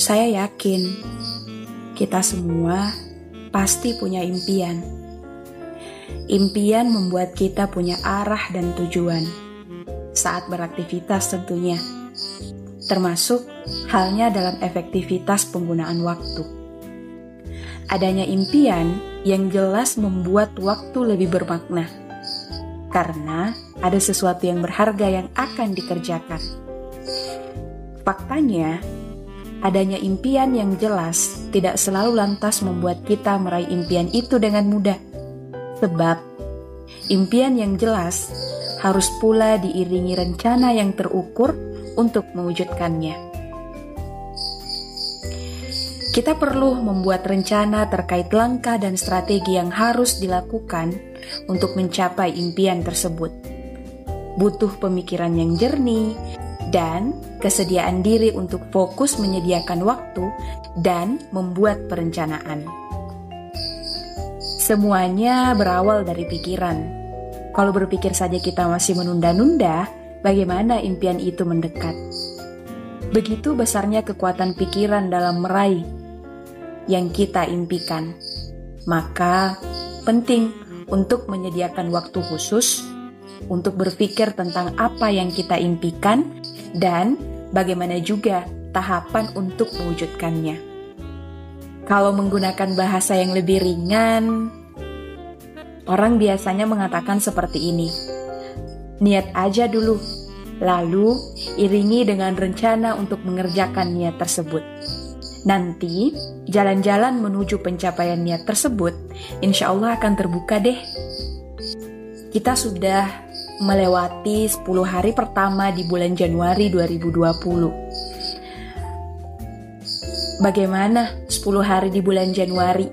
Saya yakin kita semua pasti punya impian. Impian membuat kita punya arah dan tujuan saat beraktivitas tentunya. Termasuk halnya dalam efektivitas penggunaan waktu. Adanya impian yang jelas membuat waktu lebih bermakna. Karena ada sesuatu yang berharga yang akan dikerjakan. Faktanya, adanya impian yang jelas tidak selalu lantas membuat kita meraih impian itu dengan mudah. Sebab, impian yang jelas harus pula diiringi rencana yang terukur untuk mewujudkannya. Kita perlu membuat rencana terkait langkah dan strategi yang harus dilakukan untuk mencapai impian tersebut. Butuh pemikiran yang jernih, dan kesediaan diri untuk fokus menyediakan waktu dan membuat perencanaan. Semuanya berawal dari pikiran. Kalau berpikir saja kita masih menunda-nunda, bagaimana impian itu mendekat? Begitu besarnya kekuatan pikiran dalam meraih yang kita impikan. Maka penting untuk menyediakan waktu khusus untuk berpikir tentang apa yang kita impikan dan bagaimana juga tahapan untuk mewujudkannya. Kalau menggunakan bahasa yang lebih ringan, orang biasanya mengatakan seperti ini: "Niat aja dulu, lalu iringi dengan rencana untuk mengerjakan niat tersebut." Nanti, jalan-jalan menuju pencapaian niat tersebut, insya Allah akan terbuka deh. Kita sudah melewati 10 hari pertama di bulan Januari 2020. Bagaimana 10 hari di bulan Januari?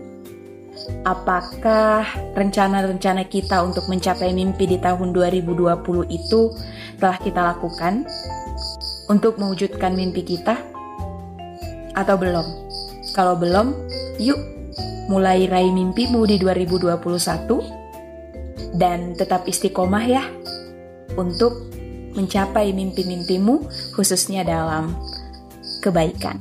Apakah rencana-rencana kita untuk mencapai mimpi di tahun 2020 itu telah kita lakukan untuk mewujudkan mimpi kita? Atau belum? Kalau belum, yuk mulai raih mimpimu di 2021 dan tetap istiqomah ya untuk mencapai mimpi-mimpimu, khususnya dalam kebaikan.